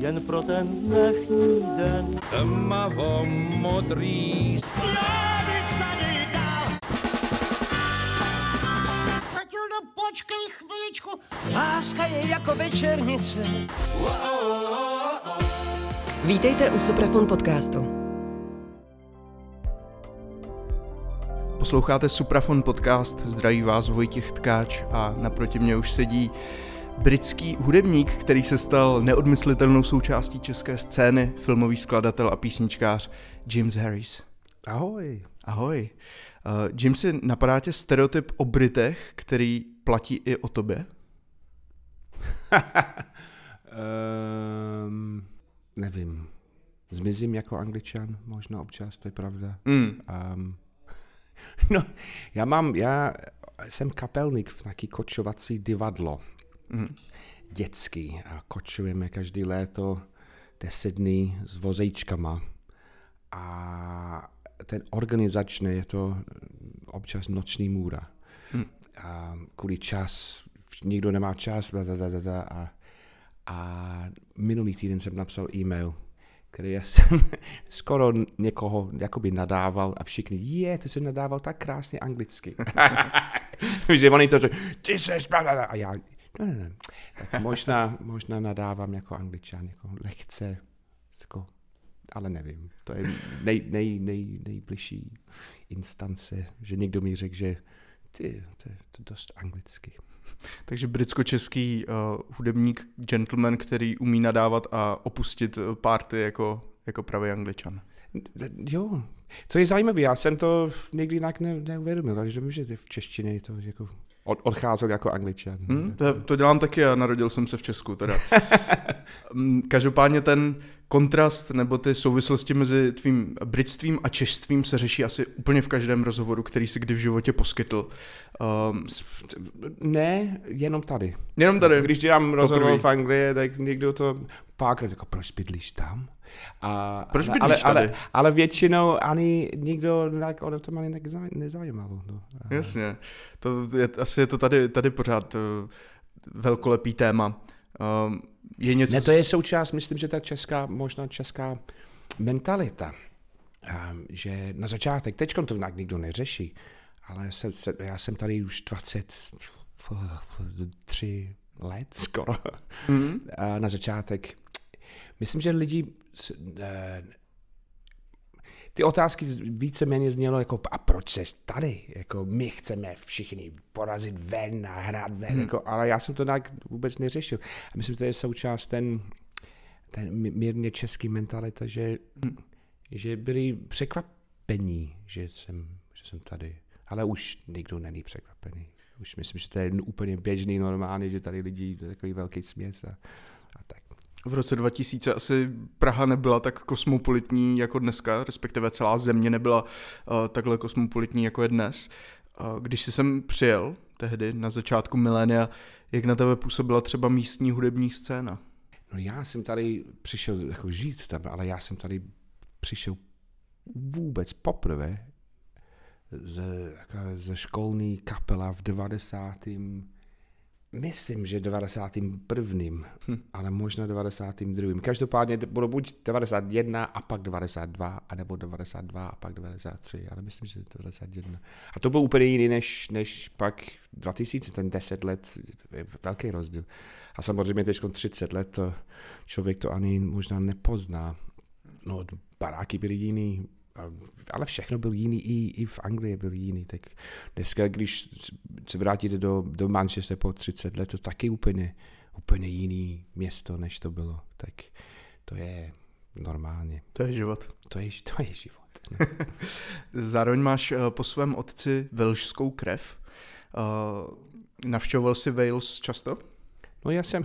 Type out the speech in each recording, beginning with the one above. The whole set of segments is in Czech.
jen pro ten dnešní den. Tmavo modrý. Matildo, počkej chviličku. Láska je jako večernice. Vítejte u Suprafon podcastu. Posloucháte Suprafon podcast, zdraví vás Vojtěch Tkáč a naproti mě už sedí britský hudebník, který se stal neodmyslitelnou součástí české scény, filmový skladatel a písničkář James Harris. Ahoj. Ahoj. Uh, Jamesy, napadá tě stereotyp o Britech, který platí i o tobě? um, nevím. Zmizím jako angličan, možná občas, to je pravda. Mm. Um, no, já mám, já jsem kapelník v nějaký kočovací divadlo. Mm. Dětský. A kočujeme každý léto deset dní s vozejčkama. A ten organizačný je to občas noční můra. Mm. A kvůli čas, nikdo nemá čas, da, da, da, da, a, a minulý týden jsem napsal e-mail, který já jsem skoro někoho jakoby nadával a všichni, je, ty jsi nadával tak krásně anglicky. že oni to, ty jsi, a já, ne, ne, ne. Tak možná, možná nadávám jako angličan, jako lehce, jako, ale nevím. To je nej, nej, nej, nejbližší instance, že někdo mi řekl, že ty, to je to dost anglicky. Takže britsko-český uh, hudebník, gentleman, který umí nadávat a opustit párty jako, jako pravý angličan. Jo, to je zajímavé, já jsem to někdy jinak ne, neuvědomil, takže že v češtině je to jako od, odcházel jako angličan. Hmm, to, to dělám taky a narodil jsem se v Česku teda. Každopádně ten kontrast nebo ty souvislosti mezi tvým britstvím a češstvím se řeší asi úplně v každém rozhovoru, který si kdy v životě poskytl. Um, ne, jenom tady. Jenom tady. Když dělám rozhovor v Anglii, tak někdo to párkrát jako, proč bydlíš tam? A, proč bydlíš ale, tady? Ale, ale většinou ani nikdo tak, o to ani nezajímalo. No. Jasně. To je, asi je to tady, tady pořád uh, velkolepý téma. Um, je něco... Ne, to je součást, myslím, že ta česká, možná česká mentalita, um, že na začátek, teď to nějak nikdo neřeší, ale se, se, já jsem tady už 23 let skoro. Mm-hmm. A na začátek, myslím, že lidi ty otázky víceméně znělo jako, a proč jsi tady? Jako, my chceme všichni porazit ven a hrát ven, hmm. jako, ale já jsem to tak vůbec neřešil. A myslím, že to je součást ten, ten mírně český mentalita, že, hmm. že byli překvapení, že jsem, že jsem tady. Ale už nikdo není překvapený. Už myslím, že to je úplně běžný, normální, že tady lidi takový velký směs a, a tak v roce 2000 asi Praha nebyla tak kosmopolitní jako dneska, respektive celá země nebyla uh, takhle kosmopolitní jako je dnes. Uh, když jsi sem přijel tehdy na začátku milénia, jak na tebe působila třeba místní hudební scéna? No já jsem tady přišel jako žít tam, ale já jsem tady přišel vůbec poprvé ze, jako ze školní kapela v 90. Myslím, že 91. Hm. ale možná 92. Každopádně bylo buď 91 a pak 92, anebo 92 a pak 93, ale myslím, že 91. A to byl úplně jiný než, než pak 2000, ten 10 let, velký rozdíl. A samozřejmě teď 30 let to člověk to ani možná nepozná. No, baráky byly jiný, ale všechno byl jiný, i, i v Anglii byl jiný. Tak dneska, když se vrátíte do, do Manchester po 30 let, to taky úplně, úplně jiný město, než to bylo. Tak to je normálně. To je život. To je, to je život. Zároveň máš uh, po svém otci velšskou krev. Uh, navštěvoval jsi Wales často? No já jsem,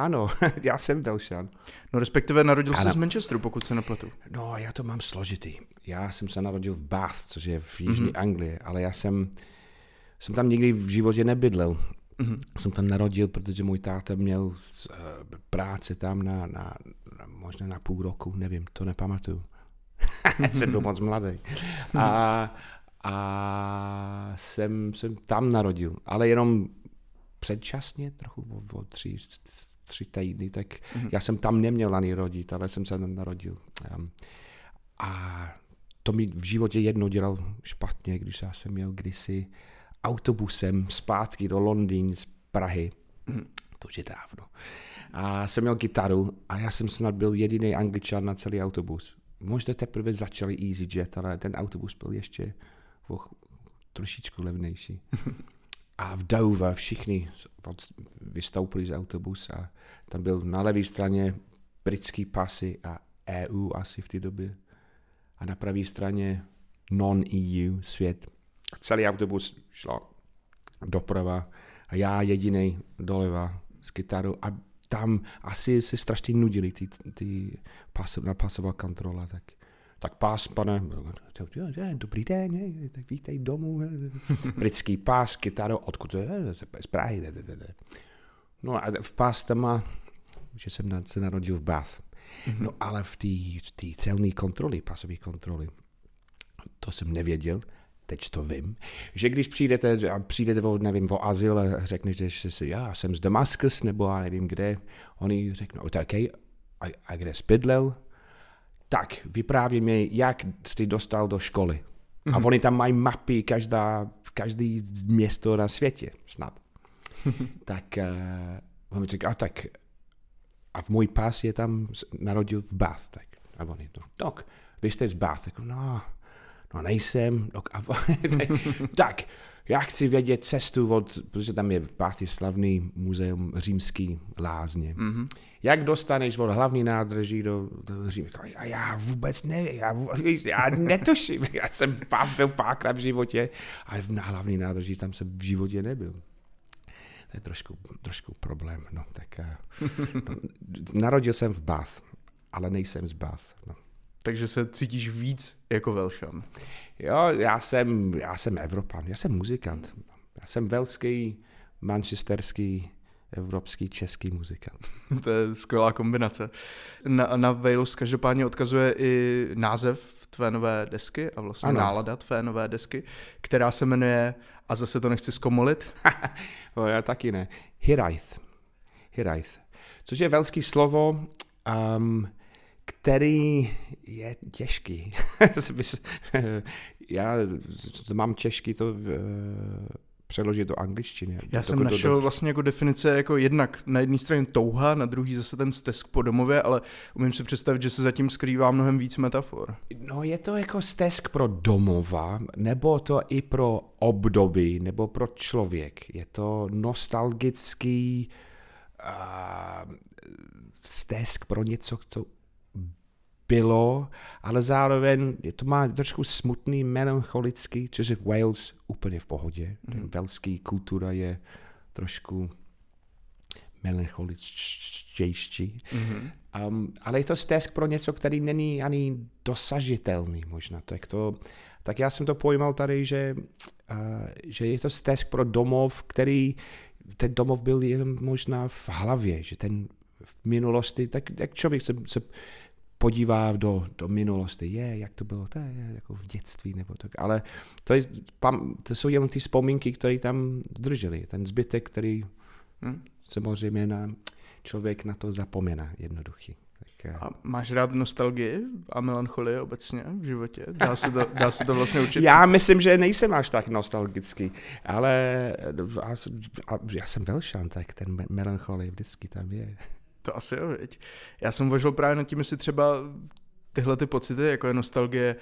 ano, já jsem Velšan. No respektive narodil se z Manchesteru, pokud se nepletu. No, já to mám složitý. Já jsem se narodil v Bath, což je v Jižní mm-hmm. Anglii, ale já jsem, jsem tam nikdy v životě nebydlel. Mm-hmm. Jsem tam narodil, protože můj táta měl uh, práce tam na, na, na, možná na půl roku, nevím, to nepamatuju. jsem byl moc mladý. A, a jsem, jsem tam narodil, ale jenom předčasně, trochu o, o tři, tři týdny, tak mm-hmm. já jsem tam neměl ani rodit, ale jsem se narodil. Um, a to mi v životě jedno dělal špatně, když já jsem měl kdysi autobusem zpátky do Londýna z Prahy. Mm-hmm. To už je dávno. A jsem měl gitaru a já jsem snad byl jediný angličan na celý autobus. Možná teprve začali EasyJet, ale ten autobus byl ještě oh, trošičku levnější. A v Dover všichni vystoupili z autobusu a tam byl na levé straně britský pasy a EU asi v té době. A na pravé straně non-EU svět. Celý autobus šlo doprava a já jediný doleva s kytarou a tam asi se strašně nudili ty, ty pas, na pasová kontrola, tak tak pás, pane, dobrý den, tak vítej domů. Britský pás, kytaro, odkud z Prahy. No a v pás tam má, že jsem se narodil v Bath. No ale v té celní kontroly, pasové kontroly, to jsem nevěděl, teď to vím, že když přijdete a přijdete o, nevím, o azyl a řeknete, že si, já jsem z Damaskus, nebo já nevím kde, oni řeknou, tak, a, a kde jsi bydlel? Tak, vypráví mi, jak jsi dostal do školy. Mm-hmm. A mhm. oni tam mají mapy, každá, každý město na světě, snad. tak uh, on mi řekl, a tak, a v můj pás je tam narodil v Bath, tak. A oni, no, tak, vy jste z Bath, tak, no, no nejsem, no, a, tak, já chci vědět cestu od, protože tam je je slavný muzeum římský lázně. Mm-hmm. Jak dostaneš od hlavní nádrží do, do Římě? A já vůbec nevím, já, víš, já netuším, já jsem byl párkrát v životě, ale na hlavní nádrží tam jsem v životě nebyl. To je trošku, trošku problém. No, tak, eh, no, narodil jsem v Bath, ale nejsem z Bath. No. Takže se cítíš víc jako Velšan. Jo, já jsem, já jsem Evropan, já jsem muzikant. Já jsem velský, manchesterský, evropský, český muzikant. to je skvělá kombinace. Na, na Wales každopádně odkazuje i název tvé nové desky a vlastně ano. nálada tvé nové desky, která se jmenuje, a zase to nechci zkomolit. o, já taky ne, Hiraith. Hiraith. Což je velský slovo, um, který je těžký. Já mám těžký to přeložit do angličtiny. Já jsem našel do... vlastně jako definice jako jednak na jedné straně touha, na druhý zase ten stesk po domově, ale umím si představit, že se zatím skrývá mnohem víc metafor. No je to jako stesk pro domova, nebo to i pro období, nebo pro člověk. Je to nostalgický uh, stesk pro něco, co bylo, ale zároveň je to má trošku smutný, melancholický, což je v Wales úplně v pohodě. Mm. Velský kultura je trošku melancholičtější. Mm-hmm. Um, ale je to stesk pro něco, který není ani dosažitelný možná. Tak, to, tak já jsem to pojmal tady, že, uh, že je to stesk pro domov, který ten domov byl jen možná v hlavě, že ten v minulosti, tak jak člověk se, se podívá do, do minulosti, je, jak to bylo, to je jako v dětství nebo tak, ale to, je, pam, to jsou jenom ty vzpomínky, které tam zdrželi, ten zbytek, který hmm. samozřejmě na, člověk na to zapomíná jednoduchý. Tak, eh. a máš rád nostalgii a melancholii obecně v životě? Dá se to, dá se to vlastně učit? Já myslím, že nejsem až tak nostalgický, ale a, a, já jsem velšan, tak ten melancholie vždycky tam je. To asi jo, viď. Já jsem uvažoval právě nad tím, jestli třeba tyhle ty pocity, jako je nostalgie,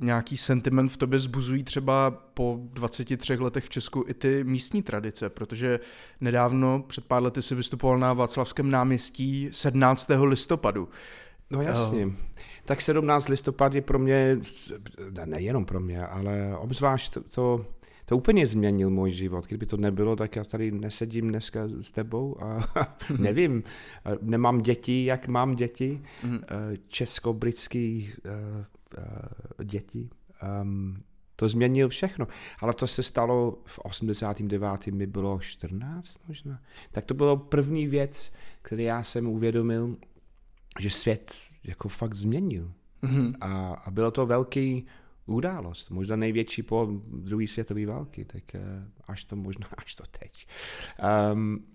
nějaký sentiment v tobě zbuzují třeba po 23 letech v Česku i ty místní tradice, protože nedávno, před pár lety si vystupoval na Václavském náměstí 17. listopadu. No jasně. Uh, tak 17 listopad je pro mě, nejenom pro mě, ale obzvlášť to, to to úplně změnil můj život. Kdyby to nebylo, tak já tady nesedím dneska s tebou a nevím, nemám děti, jak mám děti, mhm. eh, česko-britský eh, eh, děti. Um, to změnil všechno. Ale to se stalo v 89. mi bylo 14 možná. Tak to bylo první věc, který já jsem uvědomil, že svět jako fakt změnil. Mm-hmm. A, a bylo to velký událost, možná největší po druhé světové války, tak eh, až to možná, až to teď. Um,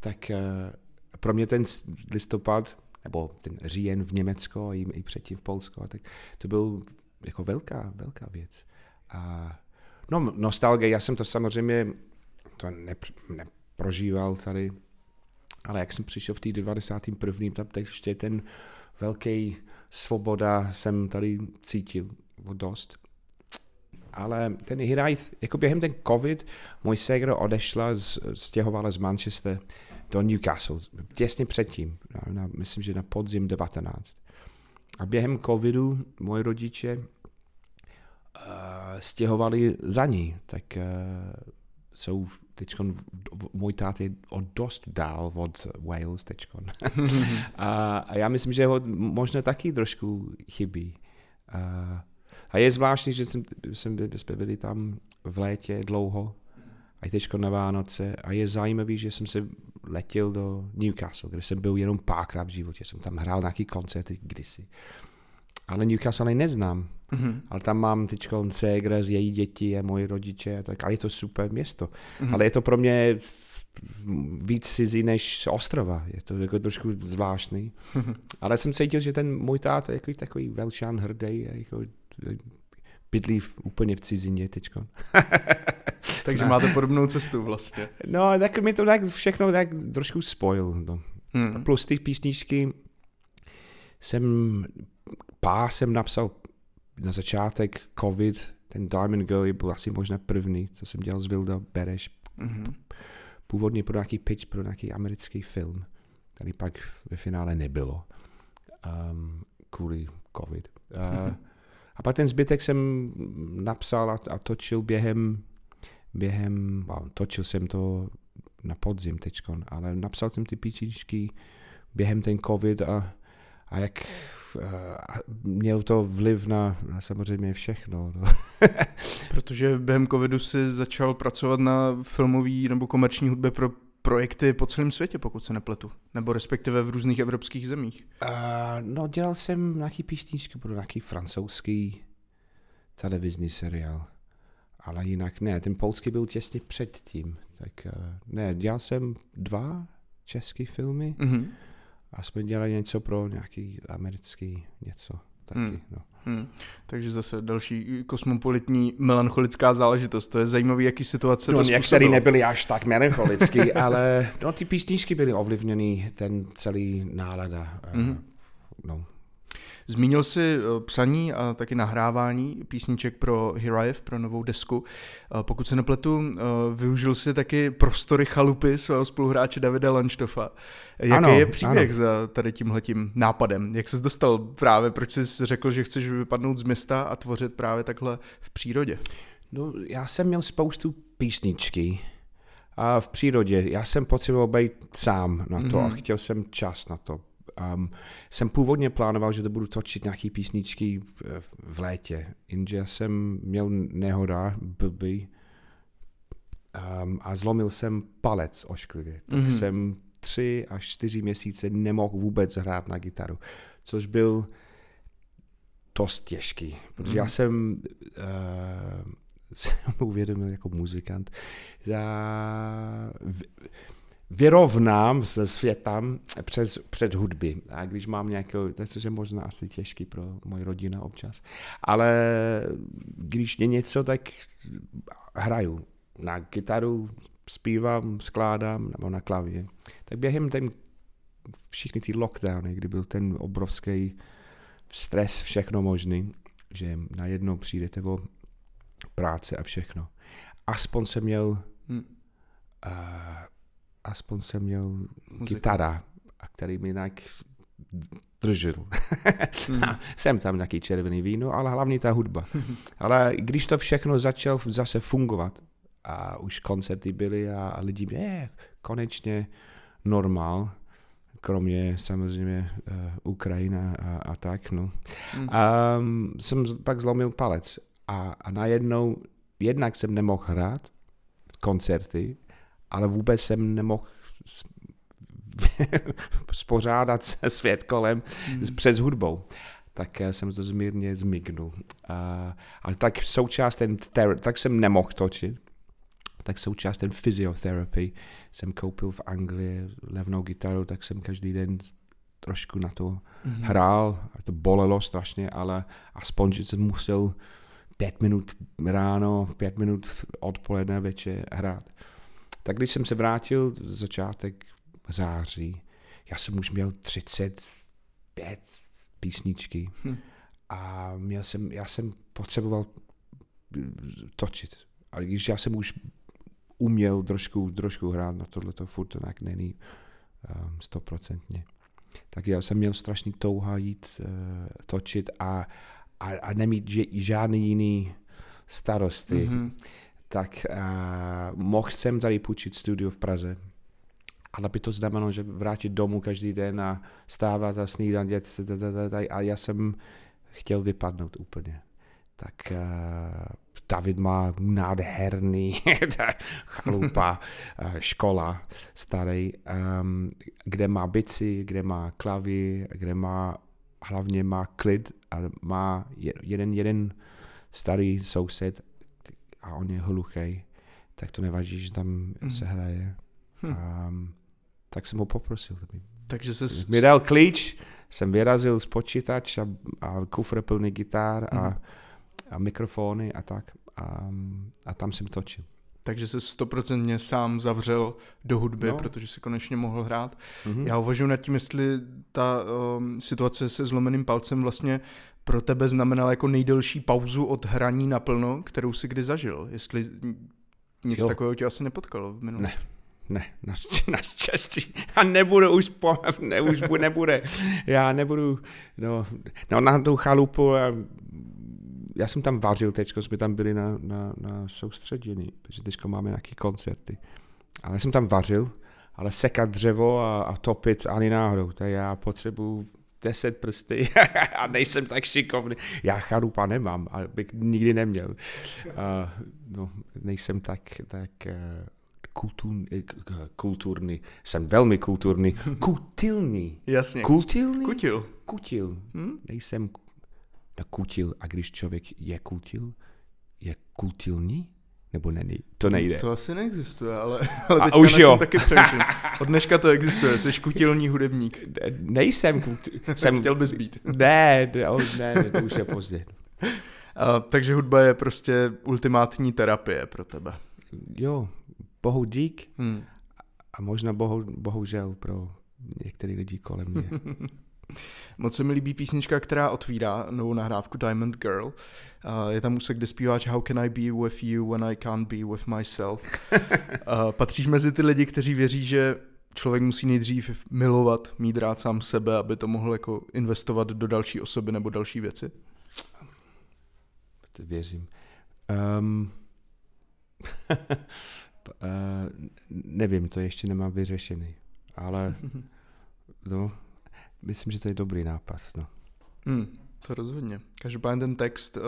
tak uh, pro mě ten listopad, nebo ten říjen v Německu a i, předtím v Polsku, tak to byl jako velká, velká věc. A, no, nostalgie, já jsem to samozřejmě to nepr- neprožíval tady, ale jak jsem přišel v té 91. tam teď ještě ten velký svoboda jsem tady cítil o dost. Ale ten Hirajth, jako během ten covid, můj ségra odešla, z, stěhovala z Manchester do Newcastle, těsně předtím, na, na, myslím, že na podzim 19. A během covidu moji rodiče uh, stěhovali za ní, tak uh, jsou teď můj tát je o dost dál od Wales teď. a, a já myslím, že ho možná taky trošku chybí. A, a je zvláštní, že jsem, jsem, jsme byli tam v létě dlouho, a teď na Vánoce. A je zajímavý, že jsem se letěl do Newcastle, kde jsem byl jenom párkrát v životě. Jsem tam hrál nějaký koncerty kdysi. Ale Newcastle ani neznám. Mm-hmm. Ale tam mám teď ségra z její děti a moji rodiče. a Tak, a je to super město. Mm-hmm. Ale je to pro mě víc cizí než ostrova. Je to jako trošku zvláštní. Mm-hmm. Ale jsem cítil, že ten můj táta je jako takový velšán hrdý. Jako, bydlí v, úplně v cizině teďko. Takže máte podobnou cestu vlastně. No, tak mi to tak všechno tak trošku spojil. No. Hmm. Plus ty písničky jsem, pár jsem napsal na začátek covid, ten Diamond Girl byl asi možná první, co jsem dělal s Vilda Bereš. Mm-hmm. Původně pro nějaký pitch, pro nějaký americký film, který pak ve finále nebylo um, kvůli covid. Uh, mm-hmm. A pak ten zbytek jsem napsal a, a točil během, během, točil jsem to na podzim teďkon, ale napsal jsem ty píčičky během ten covid a, a jak a měl to vliv na, na samozřejmě všechno. No. Protože během covidu si začal pracovat na filmový nebo komerční hudbě pro projekty po celém světě, pokud se nepletu. Nebo respektive v různých evropských zemích. Uh, no, dělal jsem nějaký písničky pro nějaký francouzský televizní seriál. Ale jinak ne, ten polský byl těsně předtím. Tak uh, ne, dělal jsem dva české filmy mm-hmm. a jsme dělali něco pro nějaký americký něco taky. Mm. No. Hmm. Takže zase další kosmopolitní melancholická záležitost. To je zajímavý, jaký situace no, to některý nebyli až tak melancholický, ale no, ty písničky byly ovlivněny ten celý nálada. Mm-hmm. No. Zmínil jsi psaní a taky nahrávání písniček pro Hirajev, pro novou desku. Pokud se nepletu, využil jsi taky prostory chalupy svého spoluhráče Davida Lanštofa. Jaký ano, je příběh ano. za tady tímhletím nápadem? Jak jsi dostal právě, proč jsi řekl, že chceš vypadnout z města a tvořit právě takhle v přírodě? No, já jsem měl spoustu písničky a v přírodě. Já jsem potřeboval být sám na to mm-hmm. a chtěl jsem čas na to. Um, jsem původně plánoval, že to budu točit nějaký písničky v, v létě, jenže jsem měl nehoda, blbý, um, a zlomil jsem palec ošklivě. Tak mm-hmm. jsem tři až čtyři měsíce nemohl vůbec hrát na gitaru, což byl dost těžký, protože mm-hmm. já jsem uh, jsem uvědomil jako muzikant za vyrovnám se světem přes, přes hudby. A když mám nějakou, to je možná asi těžký pro moji rodina občas, ale když je něco, tak hraju na kytaru, zpívám, skládám nebo na klavě. Tak během ten, všichni ty lockdowny, kdy byl ten obrovský stres, všechno možný, že najednou přijdete o práce a všechno. Aspoň jsem měl hmm. uh, aspoň jsem měl Muzika. gitara, a který mi nějak držel. mm. jsem tam nějaký červený víno, ale hlavně ta hudba. ale když to všechno začalo zase fungovat a už koncerty byly a, a lidi mě, konečně normál, kromě samozřejmě uh, Ukrajina a, a tak, no. Mm. Um, jsem pak zlomil palec a, a najednou jednak jsem nemohl hrát koncerty, ale vůbec jsem nemohl spořádat se svět kolem hmm. přes hudbou. Tak jsem to zmírně zmignul. Uh, ale tak součást ten tak jsem nemohl točit. tak součást ten physiotherapy jsem koupil v Anglii levnou gitaru, tak jsem každý den trošku na to mm-hmm. hrál. A to bolelo strašně, ale aspoň, že jsem musel pět minut ráno, pět minut odpoledne večer hrát. Tak když jsem se vrátil začátek září, já jsem už měl 35 písničky hm. a měl jsem, já jsem potřeboval točit. A když já jsem už uměl trošku, trošku hrát na tohle, to furt to tak není um, stoprocentně. Tak já jsem měl strašný touha jít uh, točit a, a, a nemít žádný jiný starosti. Mm-hmm. Tak uh, mohl jsem tady půjčit studio v Praze, ale by to znamenalo, že vrátit domů každý den a stávat a snídat a já jsem chtěl vypadnout úplně. Tak uh, David má nádherný chalupa, uh, škola starý, um, kde má bici, kde má klavy, kde má hlavně má klid a má jeden, jeden starý soused a on je hluchý, tak to nevadí, že tam mm. se hraje. Hm. Um, tak jsem ho poprosil. Takže se... Mi dal klíč, jsem vyrazil z počítač a, a kufr plný gitár a, mm. a mikrofony a tak. A, a tam jsem točil. Takže se stoprocentně sám zavřel do hudby, no. protože si konečně mohl hrát. Mm-hmm. Já uvažuji nad tím, jestli ta um, situace se zlomeným palcem vlastně pro tebe znamenala jako nejdelší pauzu od hraní naplno, kterou si kdy zažil. Jestli nic jo. takového tě asi nepotkalo v minulosti. Ne, ne, naštěstí. A nebudu už, po, ne, už nebude. Já nebudu, no, no na tu chalupu, já, já jsem tam vařil teď, jsme tam byli na, na, na soustředění, protože teď máme nějaké koncerty. Ale jsem tam vařil, ale sekat dřevo a, a topit ani náhodou. Tak já potřebuji deset prsty a nejsem tak šikovný. Já chalupa nemám, a bych nikdy neměl. Uh, no, nejsem tak, tak uh, kulturní, eh, kulturní, jsem velmi kulturní, kutilní. Jasně. Kultilní? Kutil. Kutil. Hmm? Nejsem na kutil a když člověk je kutil, je kultilní? Nebo není? To nejde. To asi neexistuje, ale, ale teďka a už jo. taky přemýšlím. Od dneška to existuje, jsi kutilní hudebník. Ne, nejsem kutil. Jsem... Chtěl bys být. Ne, ne, ne, ne to už je pozdě. A, takže hudba je prostě ultimátní terapie pro tebe. Jo, bohu dík hmm. a možná bohu, bohužel pro některé lidi kolem mě. Moc se mi líbí písnička, která otvírá novou nahrávku Diamond Girl. je tam úsek, kde zpíváš How can I be with you when I can't be with myself. patříš mezi ty lidi, kteří věří, že člověk musí nejdřív milovat, mít rád sám sebe, aby to mohl jako investovat do další osoby nebo další věci? To věřím. Um, Uh, nevím, to ještě nemám vyřešený, ale no, myslím, že to je dobrý nápad. No. Hmm, to rozhodně. Každopádně ten text, uh,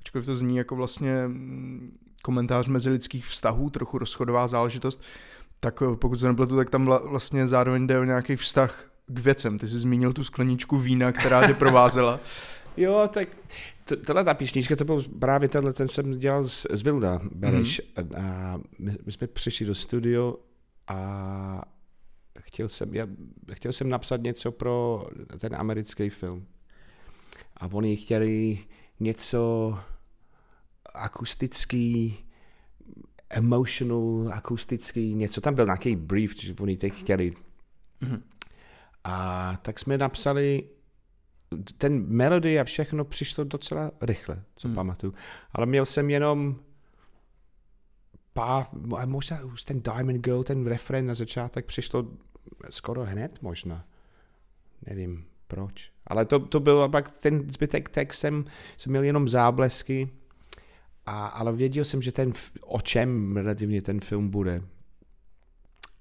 ačkoliv to zní jako vlastně mm, komentář mezi lidských vztahů, trochu rozchodová záležitost, tak uh, pokud se nepletu, tak tam vlastně zároveň jde o nějaký vztah k věcem. Ty jsi zmínil tu skleničku vína, která tě provázela. jo, tak Tahle ta písnička, to byl právě tenhle, ten jsem dělal z, z Vilda Bereš. Mm-hmm. A my, my, jsme přišli do studio a chtěl jsem, já, chtěl jsem napsat něco pro ten americký film. A oni chtěli něco akustický, emotional, akustický, něco. Tam byl nějaký brief, že oni teď chtěli. Mm-hmm. A tak jsme napsali ten melody a všechno přišlo docela rychle, co hmm. pamatuju. Ale měl jsem jenom pár, možná už ten Diamond Girl, ten refren na začátek přišlo skoro hned možná. Nevím proč. Ale to, to bylo pak ten zbytek text jsem, jsem měl jenom záblesky, a, ale věděl jsem, že ten, o čem relativně ten film bude.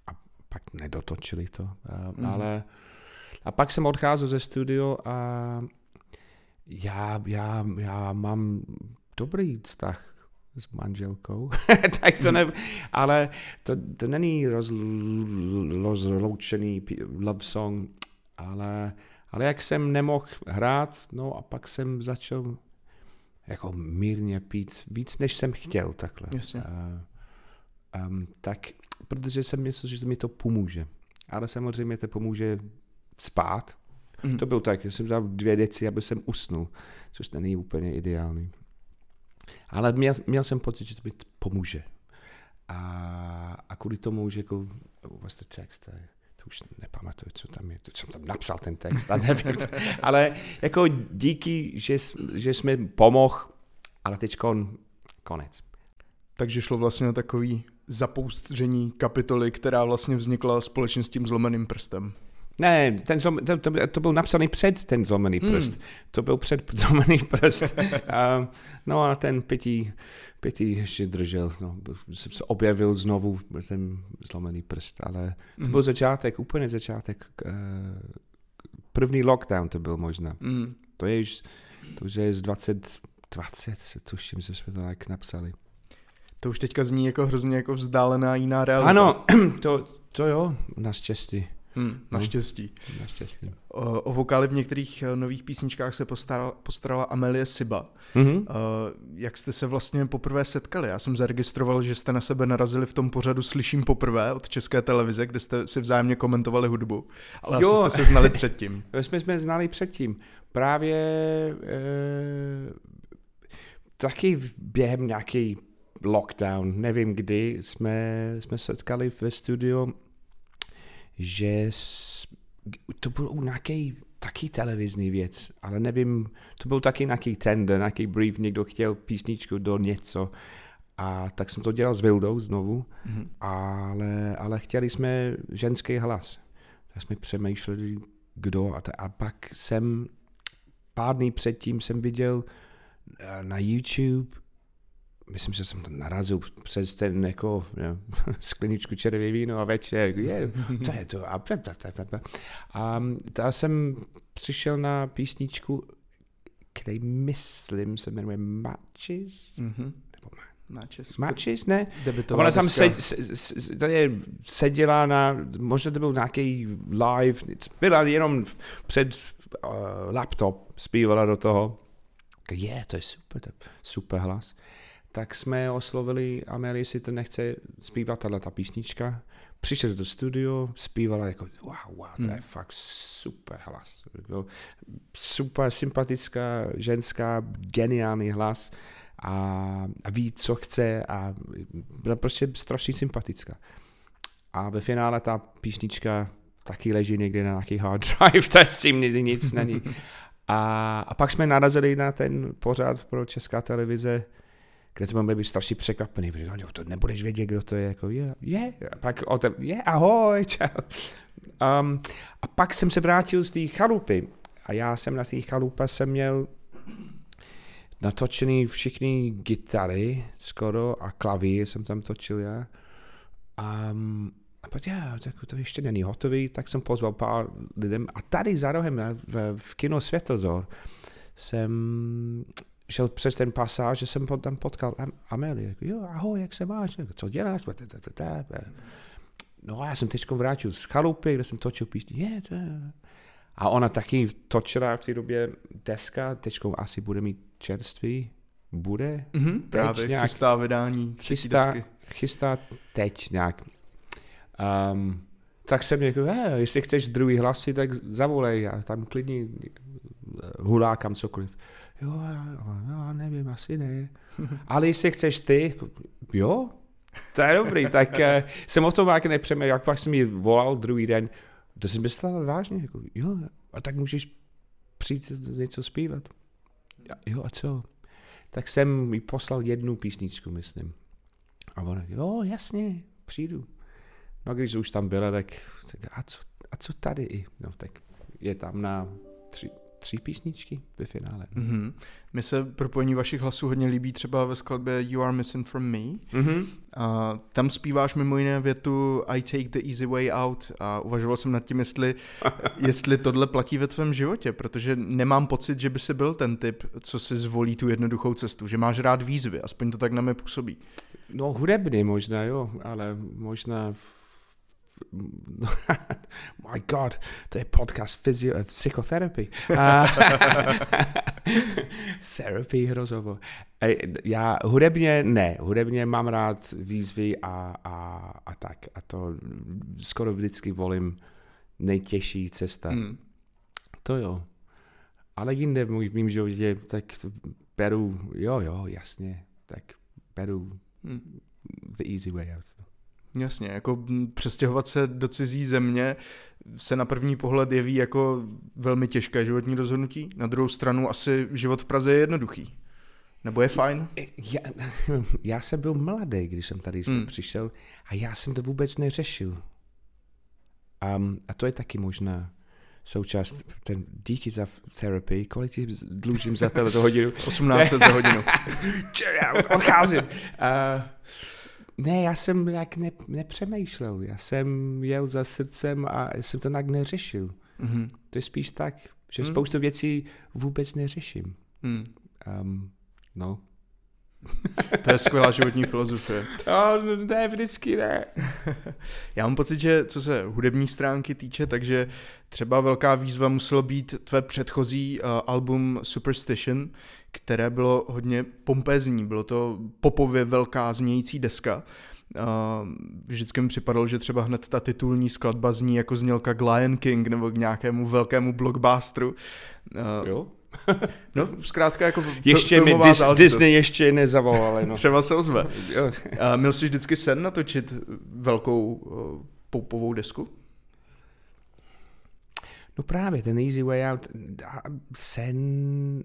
A pak nedotočili to. Mm. Ale a pak jsem odcházel ze studio a já, já, já mám dobrý vztah s manželkou, tak to ne, ale to, to není roz, rozloučený love song, ale, ale jak jsem nemohl hrát, no a pak jsem začal jako mírně pít víc, než jsem chtěl takhle. Jasně. A, Um, tak, protože jsem myslel, že mi to pomůže. Ale samozřejmě to pomůže spát. Mm. To bylo tak, že jsem dal dvě deci, aby jsem usnul, což není úplně ideální. Ale měl, měl jsem pocit, že to mi pomůže. A, a kvůli tomu, že jako, the text? To už nepamatuju, co tam je, to jsem tam napsal ten text, a nevím, co, ale jako díky, že, že jsme pomohl, ale teď konec. Takže šlo vlastně o takový zapoustření kapitoly, která vlastně vznikla společně s tím zlomeným prstem. Ne, ten zlom, to, to, to byl napsaný před ten zlomený hmm. prst. Hmm. To byl před zlomený prst. a, no a ten pětí, pětí ještě držel. No, se objevil znovu ten zlomený prst, ale to hmm. byl začátek, úplně začátek. Uh, první lockdown to byl možná. Hmm. To je už, to už je z 20, 20, tuším, že jsme to tak napsali. To už teďka zní jako hrozně jako vzdálená jiná realita. Ano, to, to jo, naštěstí. Hmm, naštěstí. No, naštěstí. O, o vokály v některých eh, nových písničkách se postarala, postarala Amelie Siba. Mm-hmm. Jak jste se vlastně poprvé setkali? Já jsem zaregistroval, že jste na sebe narazili v tom pořadu Slyším poprvé od České televize, kde jste si vzájemně komentovali hudbu. Ale jo. jste se znali předtím. jsme jsme znali předtím. Právě e, taky během nějaký lockdown, nevím kdy, jsme, jsme setkali ve studiu že to byl nějaký taky televizní věc, ale nevím, to byl taky nějaký tender, nějaký brief, někdo chtěl písničku do něco a tak jsem to dělal s Vildou znovu, mm-hmm. ale, ale chtěli jsme ženský hlas. Tak jsme přemýšleli, kdo a, ta, a pak jsem pár dní předtím jsem viděl eh, na YouTube myslím, že jsem to narazil přes ten jako jo, skleničku červé víno a večer, je, to je to. A, a, a jsem přišel na písničku, který myslím se jmenuje Matches, mm-hmm. Matches. Matches, ne? Ona tam se, se, se, je, seděla na, možná to byl nějaký live, byla jenom před uh, laptop, zpívala do toho. Je, to je super, to je super hlas tak jsme oslovili Amelie, jestli to nechce zpívat tahle ta písnička. Přišel do studio, zpívala jako wow, wow, to je hmm. fakt super hlas. Super sympatická, ženská, geniální hlas a, a ví, co chce a byla prostě strašně sympatická. A ve finále ta písnička taky leží někde na nějaký hard drive, to s tím nic není. A, a pak jsme narazili na ten pořád pro česká televize, kde to byl být strašně překvapený, protože no, to nebudeš vědět, kdo to je, jako je, je, a pak o je, ahoj, čau. Um, a pak jsem se vrátil z té chalupy a já jsem na té chalupe jsem měl natočený všechny gitary skoro a klavír jsem tam točil já. Um, a pak já, tak to ještě není hotový, tak jsem pozval pár lidem a tady za rohem v, v kino Světozor jsem šel přes ten pasáž, že jsem tam potkal Amelie. Jako, jo, ahoj, jak se máš? Jako, co děláš? No a já jsem teď vrátil z chalupy, kde jsem točil písně. Je, to. A ona taky točila v té době deska, teď asi bude mít čerství. Bude? Mm-hmm, právě nějak, chystá vydání chystá, desky. Chystá teď nějak. Um, tak jsem řekl, hey, jestli chceš druhý hlasy, tak zavolej, já tam klidně hulákám cokoliv jo, já nevím, asi ne. Ale jestli chceš ty, jo, to je dobrý, tak uh, jsem o tom jak nepřemýšlel, jak pak jsem mi volal druhý den, to jsem myslel vážně, jako, jo, a tak můžeš přijít něco zpívat. Jo, a co? Tak jsem mi poslal jednu písničku, myslím. A ona, jo, jasně, přijdu. No a když už tam byla, tak, tak a, co, a co tady? No tak je tam na tři, tři písničky ve finále. Mm-hmm. Mně se propojení vašich hlasů hodně líbí třeba ve skladbě You Are Missing From Me. Mm-hmm. A tam zpíváš mimo jiné větu I take the easy way out a uvažoval jsem nad tím, jestli, jestli tohle platí ve tvém životě, protože nemám pocit, že by si byl ten typ, co si zvolí tu jednoduchou cestu, že máš rád výzvy, aspoň to tak na mě působí. No hudebný možná, jo, ale možná my god, to je podcast physio, psychotherapy. Therapy hrozovo. Ej, Já hudebně ne, hudebně mám rád výzvy a, a, a tak. A to skoro vždycky volím nejtěžší cesta. Hmm. To jo. Ale jinde v mým životě, tak beru, jo, jo, jasně, tak beru Hmm. the easy way out. Jasně, jako přestěhovat se do cizí země se na první pohled jeví jako velmi těžké životní rozhodnutí. Na druhou stranu asi život v Praze je jednoduchý. Nebo je fajn? Já, já jsem byl mladý, když jsem tady Hmm. přišel a já jsem to vůbec neřešil. Um, a to je taky možná součást, ten díky za terapii, kolik ti dlužím za této hodinu? 18 za hodinu. Odcházím. Uh, ne, já jsem jak ne, nepřemýšlel, já jsem jel za srdcem a jsem to nějak neřešil. Mhm. To je spíš tak, že Hmm. spoustu věcí vůbec neřeším. Hmm. Um, no. To je skvělá životní filozofie. To ne, vždycky ne. Já mám pocit, že co se hudební stránky týče, takže třeba velká výzva muselo být tvé předchozí uh, album Superstition, které bylo hodně pompézní, bylo to popově velká znějící deska. Uh, vždycky mi připadalo, že třeba hned ta titulní skladba zní jako znělka k Lion King nebo k nějakému velkému blockbusteru. Uh, Jo? no, zkrátka jako Ještě mi Dis- záležitost. Disney ještě nezavolali. No. Třeba se ozve. Uh, měl jsi vždycky sen natočit velkou uh, poupovou desku? no právě, ten easy way out, a sen,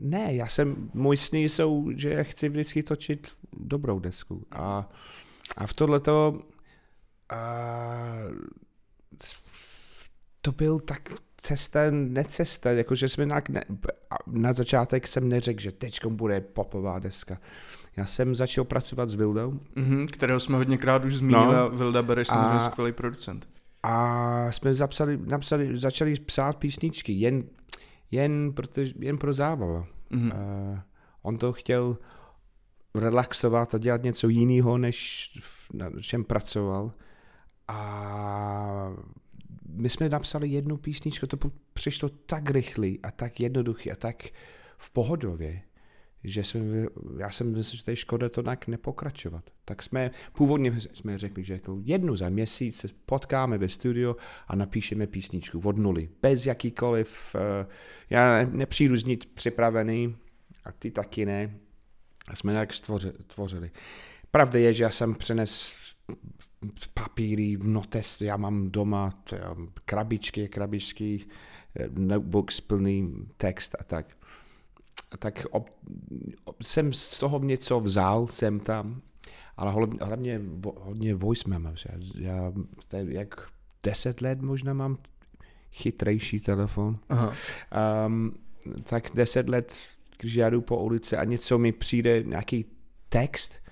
ne, já jsem, můj sny jsou, že já chci vždycky točit dobrou desku a, a v tohleto a, to byl tak cesta, necesta, jakože jsme na, ne, na začátek jsem neřekl, že teď bude popová deska. Já jsem začal pracovat s Vildou Mm-hmm, kterého jsme hodněkrát už zmínili No. a Vilda Bereš A- je skvělý producent. a jsme zapsali, napsali, začali psát písničky, jen, jen, protože, jen pro zábavu. Mhm. Uh, on to chtěl relaxovat a dělat něco jiného, než v, na čem pracoval. A my jsme napsali jednu písničku, to přišlo tak rychlý a tak jednoduchý a tak v pohodově, že jsme, já jsem myslel, že to je škoda to tak nepokračovat. Tak jsme, původně jsme řekli, že jako jednu za měsíc se potkáme ve studio a napíšeme písničku od nuly, bez jakýkoliv, uh, já ne, nepřijdu z nic připravený a ty taky ne. A jsme tak stvoři, tvořili. Pravda je, že já jsem přenes papíry, notes, já mám doma krabičky, krabičky, eh, notebooks plný text a tak. A tak ob, ob, jsem z toho něco vzal, jsem tam, ale hlavně, hlavně hodně voice memos. Já, já tady jak deset let možná mám chytrejší telefon. Aha. Um, tak deset let, když já jdu po ulici a něco mi přijde, nějaký text,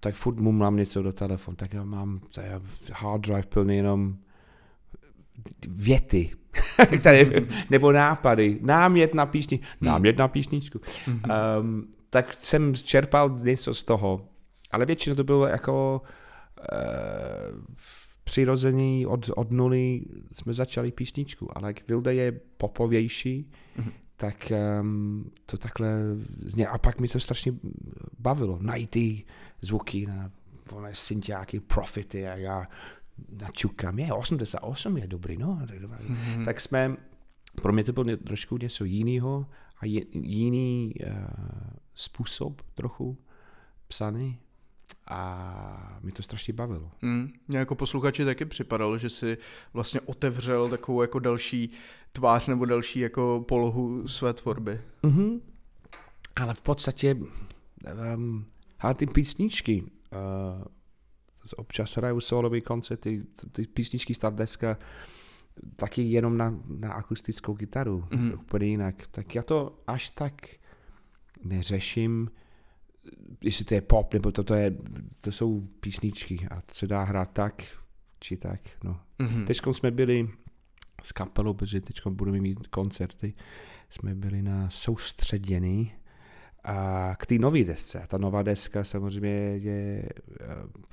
tak furt mumlám něco do telefonu. Tak já mám tady hard drive plný jenom věty, které, nebo nápady, námět na písni, námět na písničku. Um, tak jsem čerpal něco z toho, ale většinou to bylo jako uh, přirození od, od nuly jsme začali písničku, ale jak Vilda je popovější, tak um, to takhle zně. A pak mi to strašně bavilo, najít ty zvuky na oné synťáky, profity a já načukám, je 88 je dobrý, no. Tak, mm-hmm. tak jsme, pro mě to bylo trošku něco jiného a je, jiný uh, způsob trochu psaný a mi to strašně bavilo. Mm. Mě jako posluchači taky připadalo, že si vlastně otevřel takovou jako další tvář nebo další jako polohu své tvorby. Mm-hmm. Ale v podstatě, um, ale ty písničky, uh, občas hraju solový koncerty, ty písničky z deska, taky jenom na, na akustickou kytaru, Mhm. mm-hmm. úplně jinak. Tak já to až tak neřeším, jestli to je pop, nebo to, to, je, to jsou písničky a to se dá hrát tak, či tak, no. Mm-hmm. Teď jsme byli s kapelou, protože teď budeme mít koncerty, jsme byli na soustředěný a k té nové desce. A ta nová deska samozřejmě je eh,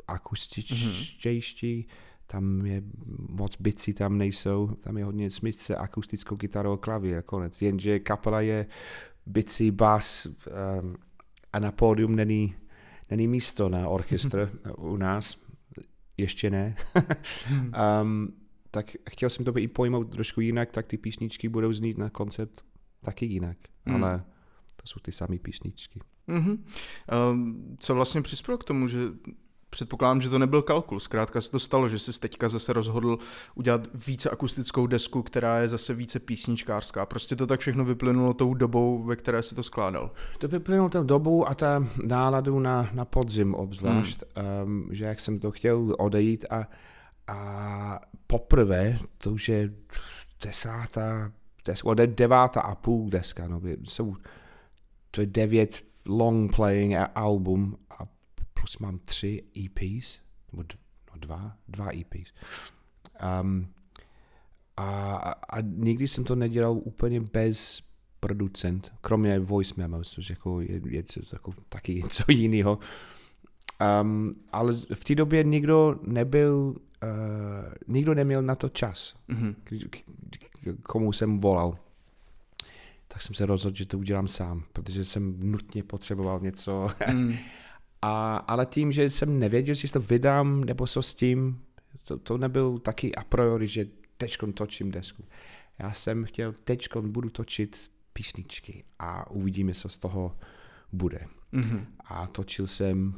akustičtější, tam je moc bicí, tam nejsou, tam je hodně smyčce, akustickou kytarou, klavír, konec. Jenže kapela je bicí, bas, um, a na pódium není, není místo na orchestr u nás, ještě ne. um, tak chtěl jsem to i pojmout trošku jinak, tak ty písničky budou znít na koncert taky jinak, Hmm. ale to jsou ty samé písničky. Mhm. Um, co vlastně přispělo k tomu, že předpokládám, že to nebyl kalkul. Zkrátka se to stalo, že jsi teďka zase rozhodl udělat více akustickou desku, která je zase více písničkářská. Prostě to tak všechno vyplynulo tou dobou, ve které si to skládal. To vyplynulo tou dobu a ta náladu na, na podzim obzvlášť, um, že jak jsem to chtěl odejít a, a poprvé, to už je desátá, deska, devátá a půl deska, no, jsou, to je devět long playing album plus mám tři EPs, nebo d- no, dva, dva EPs. Um, a, a nikdy jsem to nedělal úplně bez producent, kromě voice memos, což jako je, je co- jako taky něco jiného. Um, ale v té době nikdo nebyl, uh, nikdo neměl na to čas, Mhm. k- k- k- komu jsem volal. Tak jsem se rozhodl, že to udělám sám, protože jsem nutně potřeboval něco. Mm. A, ale tím, že jsem nevěděl, jestli to vydám nebo co s tím, to, to nebyl taky a priori, že teďkon točím desku. Já jsem chtěl, teďkon budu točit písničky a uvidíme, co z toho bude. Mhm. A točil jsem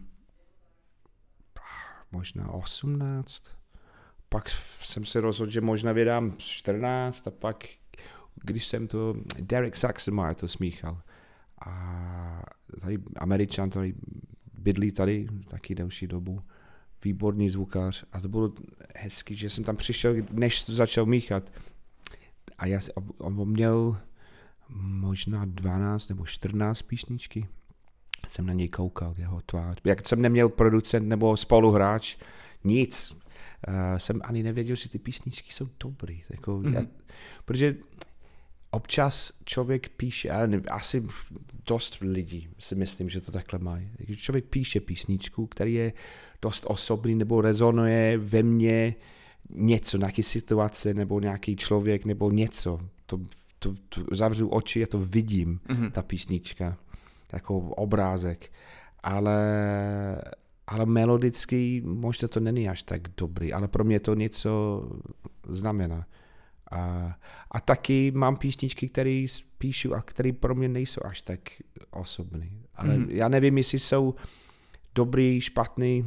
ah, možná 18, pak jsem se rozhodl, že možná vydám 14 a pak, když jsem to, Derek Saxonmeyer to smíchal a tady američan tady bydlí tady taky delší dobu, výborný zvukář a to bylo hezky, že jsem tam přišel, než to začal míchat a já, si- on měl možná 12 nebo 14 písničky jsem na něj koukal, jeho tvář. Jak jsem neměl producent nebo spoluhráč, nic. Uh, jsem ani nevěděl, že ty písničky jsou dobrý. Jako, mm-hmm. já, protože občas člověk píše, ale ne, asi dost lidí si myslím, že to takhle mají. Člověk píše písničku, který je dost osobní nebo rezonuje ve mně něco, nějaký situace nebo nějaký člověk nebo něco. To, to, to zavřu oči a to vidím, Mhm. ta písnička jako obrázek, ale, ale melodicky možná to není až tak dobrý, ale pro mě to něco znamená. A, a taky mám písničky, které píšu a které pro mě nejsou až tak osobní. Ale mm. já nevím, jestli jsou dobrý, špatný,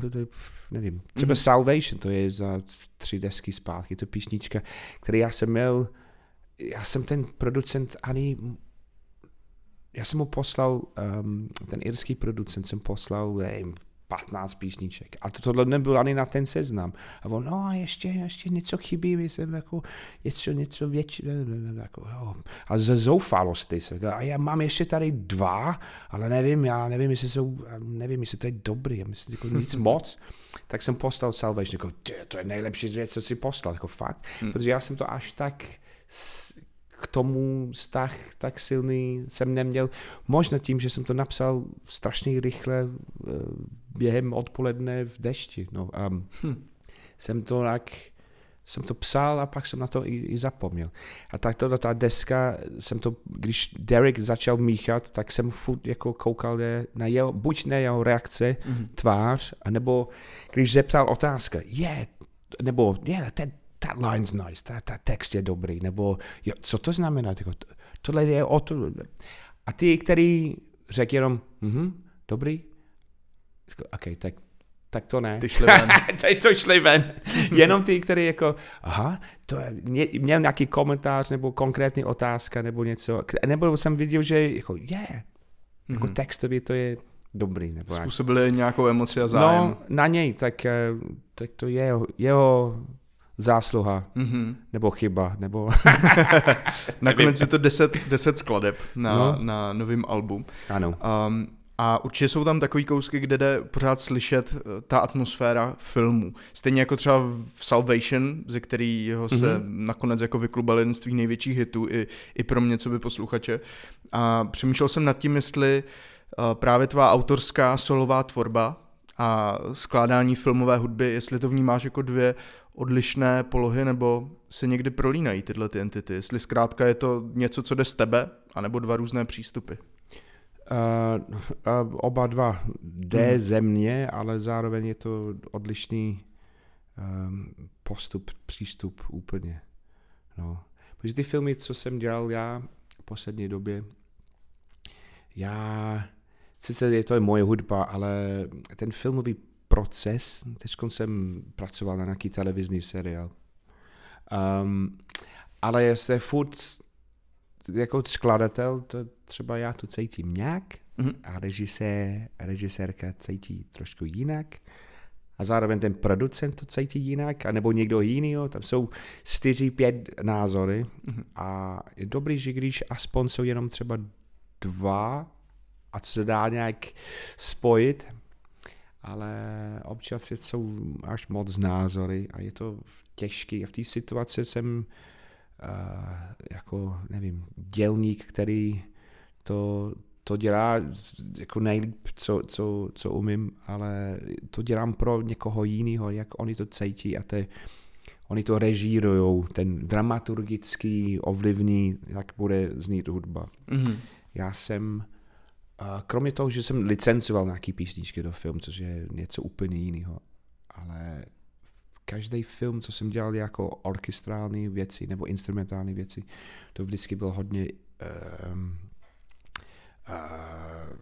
nevím. Třeba Mhm. Salvation, to je za tři desky zpátky, to písnička, který já jsem měl, já jsem ten producent ani já jsem mu poslal, um, ten irský producent jsem poslal nevím, 15 písniček. A to tohle nebyl ani na ten seznam. A on, no a ještě, ještě něco chybí, jsem jako něco, něco větší. Jako, jo. A ze zoufalosti se. A já mám ještě tady dva, ale nevím, já nevím, jestli jsou, nevím, jestli to je dobrý, já myslím, jako nic moc. Tak jsem poslal Salvation, jako, "Ty, to je nejlepší věc, co si poslal, jako fakt. Hmm. Protože já jsem to až tak k tomu vztah tak silný jsem neměl. Možná tím, že jsem to napsal strašně rychle eh, během odpoledne v dešti. No, um, hm. Jsem to tak, jsem to psal a pak jsem na to i, i zapomněl. A tak to ta deska, jsem to, když Derek začal míchat, tak jsem furt jako koukal na jeho, buď na jeho reakce, mm-hmm. tvář, anebo když zeptal otázka, je, yeah, nebo je, yeah, ten, that line's nice, ta, ta text je dobrý, nebo jo, co to znamená? To, tohle je o to. A ty, který řekl jenom, mhm, dobrý, OK, tak, tak to ne. Ty šli ven. To šli ven. Jenom ty, který jako, aha, to je, mě, měl nějaký komentář nebo konkrétní otázka nebo něco, nebo jsem viděl, že jako je, yeah, jako Mhm. textově to je dobrý. Nebo jak- Způsobili nějakou emoci a zájem. No, na něj, tak, eh, tak to je jeho, jeho zásluha, Mhm. nebo chyba, nebo... Nakonec je to 10, 10 skladeb na, No. na novém albu. ano. Um, a určitě jsou tam takový kousky, kde jde pořád slyšet eh, ta atmosféra filmu. Stejně jako třeba v Salvation, ze kterého se mm-hmm. nakonec jako vyklubal jeden z tvých největších hitů, i, i pro mě, co by posluchače. A přemýšlel jsem nad tím, jestli uh, právě tvá autorská solová tvorba a skládání filmové hudby, jestli to vnímáš jako dvě odlišné polohy, nebo se někdy prolínají tyhle ty entity. Jestli zkrátka je to něco, co jde z tebe, anebo dva různé přístupy. Uh, uh, oba dva D hmm. země, ale zároveň je to odlišný um, postup, přístup úplně. No. Protože ty filmy, co jsem dělal já v poslední době, já, sice je to je moje hudba, ale ten filmový proces, teď jsem pracoval na nějaký televizní seriál, um, ale je furt jako skladatel, to třeba já to cítím nějak mm-hmm. a režisér, režisérka cítí trošku jinak a zároveň ten producent to cítí jinak, anebo někdo jiný, tam jsou čtyři, pět názory mm-hmm. a je dobrý, že když aspoň jsou jenom třeba dva a co se dá nějak spojit, ale občas jsou až moc názory a je to těžké. A v té situaci jsem uh, jako, nevím, dělník, který to, to dělá jako nejlíp, co, co, co umím, ale to dělám pro někoho jiného, jak oni to cítí a te, oni to režírujou, ten dramaturgický ovlivní, jak bude znít hudba. Mm-hmm. Já jsem, kromě toho, že jsem licencoval nějaký písničky do film, což je něco úplně jiného, ale každý film, co jsem dělal jako orchestrální věci nebo instrumentální věci, to vždycky bylo hodně um, uh,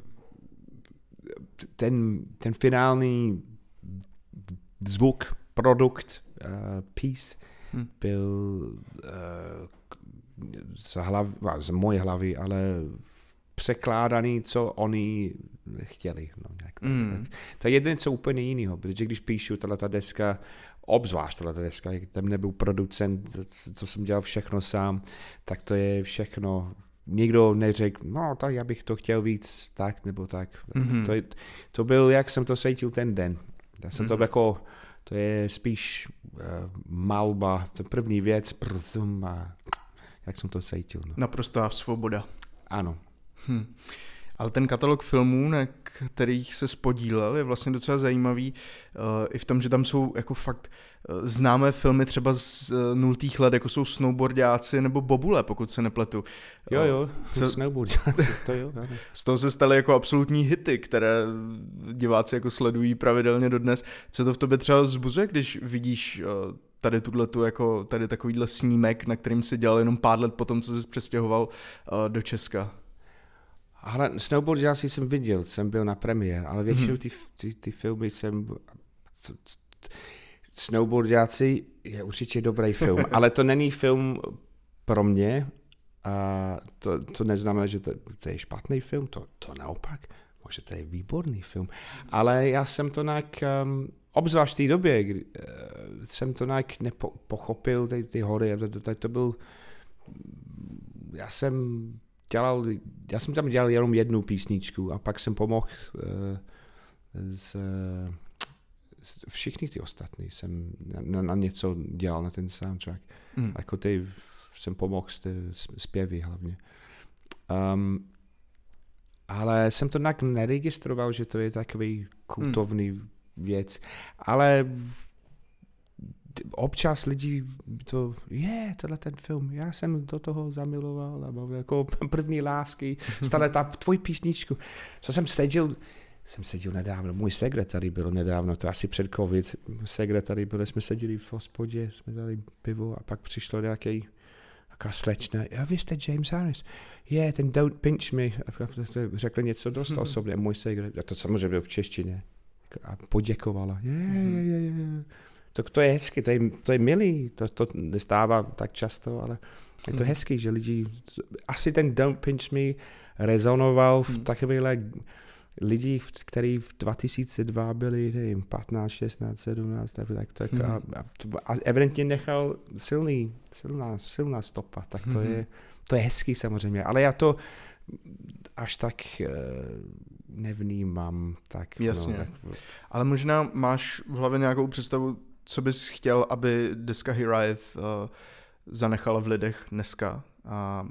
ten, ten finální zvuk, produkt, uh, piece hmm. byl uh, z, hlav, z moje hlavy, ale překládaný, co oni chtěli. No, nějak mm. To je jedno co úplně jiného, protože když píšu tato deska, obzvlášť tato deska, tam nebyl producent, co jsem dělal všechno sám, tak to je všechno nikdo neřekl, no tak já bych to chtěl víc tak nebo tak. Mm-hmm. To, je, to byl, jak jsem to cítil ten den. Já jsem mm-hmm. to jako, to je spíš uh, malba, to první věc, prtum, a jak jsem to cítil. No. Naprostá svoboda. Ano. Hm. Ale ten katalog filmů, na kterých se spodílel, je vlastně docela zajímavý uh, i v tom, že tam jsou jako fakt uh, známé filmy třeba z uh, nultých let, jako jsou Snowboardiáci nebo Bobule, pokud se nepletu. Jo, jo, co, Snowboardiáci, to jo. Ano. Z toho se staly jako absolutní hity, které diváci jako sledují pravidelně dodnes. Co to v tobě třeba zbuzuje, když vidíš tady tu jako tady takovýhle snímek, na kterým si dělal jenom pár let potom, co jsi přestěhoval do Česka? Ale Snowboard já jsem viděl, jsem byl na premiér, ale většinou mhm. ty, ty, ty filmy jsem... Snowboardiáci je určitě dobrý film, ale to není film pro mě. A to, to neznamená, že to, to je špatný film, to, to naopak. Možná to je výborný film. Ale já jsem to nějak, um, obzvlášť v té době, kdy, uh, jsem to nějak nepochopil, ty, ty hory, to, to, to byl, já jsem dělal, já jsem tam dělal jenom jednu písničku a pak jsem pomohl uh, z, z všichni ty ostatní jsem na, na něco dělal na ten soundtrack. Mm. Jako ty jsem pomohl s zpěvy hlavně. Um, ale jsem to nějak neregistroval, že to je takový kultovní mm. věc. Ale občas lidi to, je, tohle ten film, já jsem do toho zamiloval, a mám jako první lásky, stále ta tvoj písničku. Co jsem seděl, jsem seděl nedávno, můj sekretary byl nedávno, to asi před covid, sekretary byl, jsme seděli v hospodě, jsme dali pivo a pak přišlo nějaký taká slečna, a vy jste James Harris. Je, yeah, ten Don't Pinch Me, řekl něco dost osobně, můj sekretary, a to samozřejmě byl v češtině. A poděkovala. Je, je, je, je to, to je hezky, to je, to je milý, to, to nestává tak často, ale je to hmm. hezký, že lidi, asi ten Don't Pinch Me rezonoval v hmm. takovýhle lidí, kteří v 2002 byli, nevím, 15, 16, 17, tak, tak, tak hmm. a, a, a evidentně nechal silný, silná, silná stopa, tak to hmm. je, to je hezký samozřejmě, ale já to až tak uh, nevnímám. Tak, no, Jasně. No, tak... Ale možná máš v hlavě nějakou představu, co bys chtěl, aby deska Heriath uh, zanechala v lidech dneska? A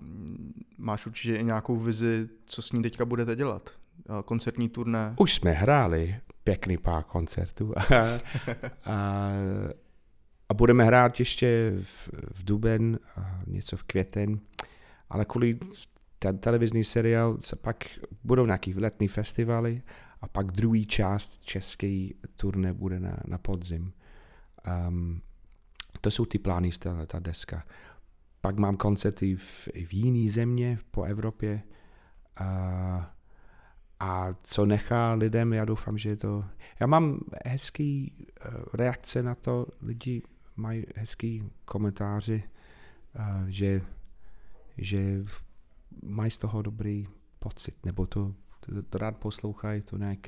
máš určitě i nějakou vizi, co s ní teďka budete dělat? Uh, koncertní turné? Už jsme hráli pěkný pár koncertů. a, a budeme hrát ještě v, v duben, a něco v květen, ale kvůli ten televizní seriál, se pak budou nějaký letní festivaly a pak druhý část české turné bude na, na podzim. Um, to jsou ty plány, ta, ta deska. Pak mám koncerty v, v jiné země po Evropě. A, a co nechá lidem, já doufám, že je to... Já mám hezký uh, reakce na to, lidi mají hezký komentáře, uh, že, že mají z toho dobrý pocit, nebo to, to, to rád poslouchají, to nějak...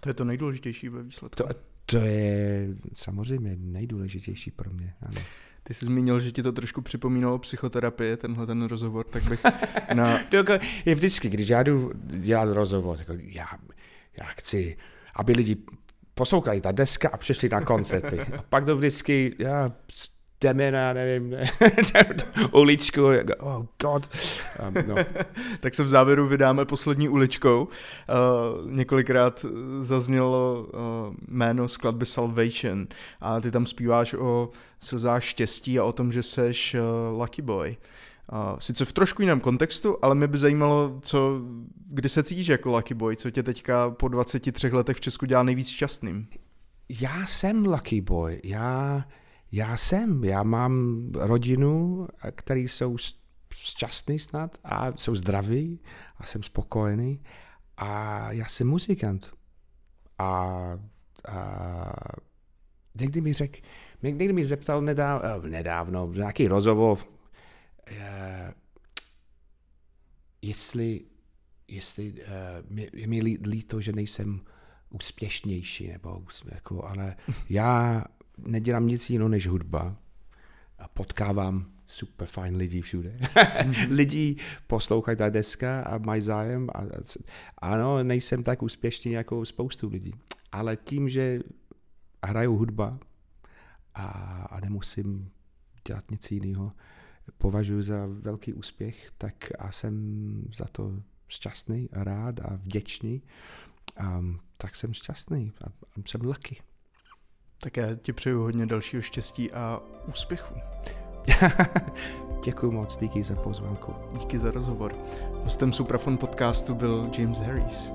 To je to nejdůležitější ve výsledku. To, to je samozřejmě nejdůležitější pro mě. Ano. Ty jsi zmínil, že ti to trošku připomínalo psychoterapie, tenhle ten rozhovor, tak bych na... je vždycky, když já jdu dělat rozhovor, jako já, já chci, aby lidi poslouchali ta deska a přišli na koncerty. A pak to vždycky, já jdeme na, nevím, ne, uličku, oh god. Um, no. tak se v závěru vydáme poslední uličkou. Uh, několikrát zaznělo uh, jméno skladby Salvation a ty tam zpíváš o slzách štěstí a o tom, že seš uh, lucky boy. Uh, sice v trošku jiném kontextu, ale mě by zajímalo, co, kdy se cítíš jako lucky boy, co tě teďka po 23 letech v Česku dělá nejvíc šťastným? Já jsem lucky boy. Já já jsem, já mám rodinu, který jsou šťastný snad a jsou zdraví a jsem spokojený a já jsem muzikant. A, a někdy mi řekl, někdy mi zeptal nedávno, eh, nedávno nějaký rozhovor, uh, jestli, jestli uh, je mi líto, že nejsem úspěšnější, nebo jako, ale já nedělám nic jiného než hudba a potkávám super fajn lidí všude. Lidi poslouchají ta deska a mají zájem. A, ano, nejsem tak úspěšný jako spoustu lidí, ale tím, že hraju hudba a, a nemusím dělat nic jiného, považuji za velký úspěch, tak a jsem za to šťastný a rád a vděčný. Um, tak jsem šťastný a, a jsem lucky. Tak já ti přeju hodně dalšího štěstí a úspěchu. Děkuji moc, díky za pozvánku. Díky za rozhovor. Hostem Suprafon podcastu byl James Harris.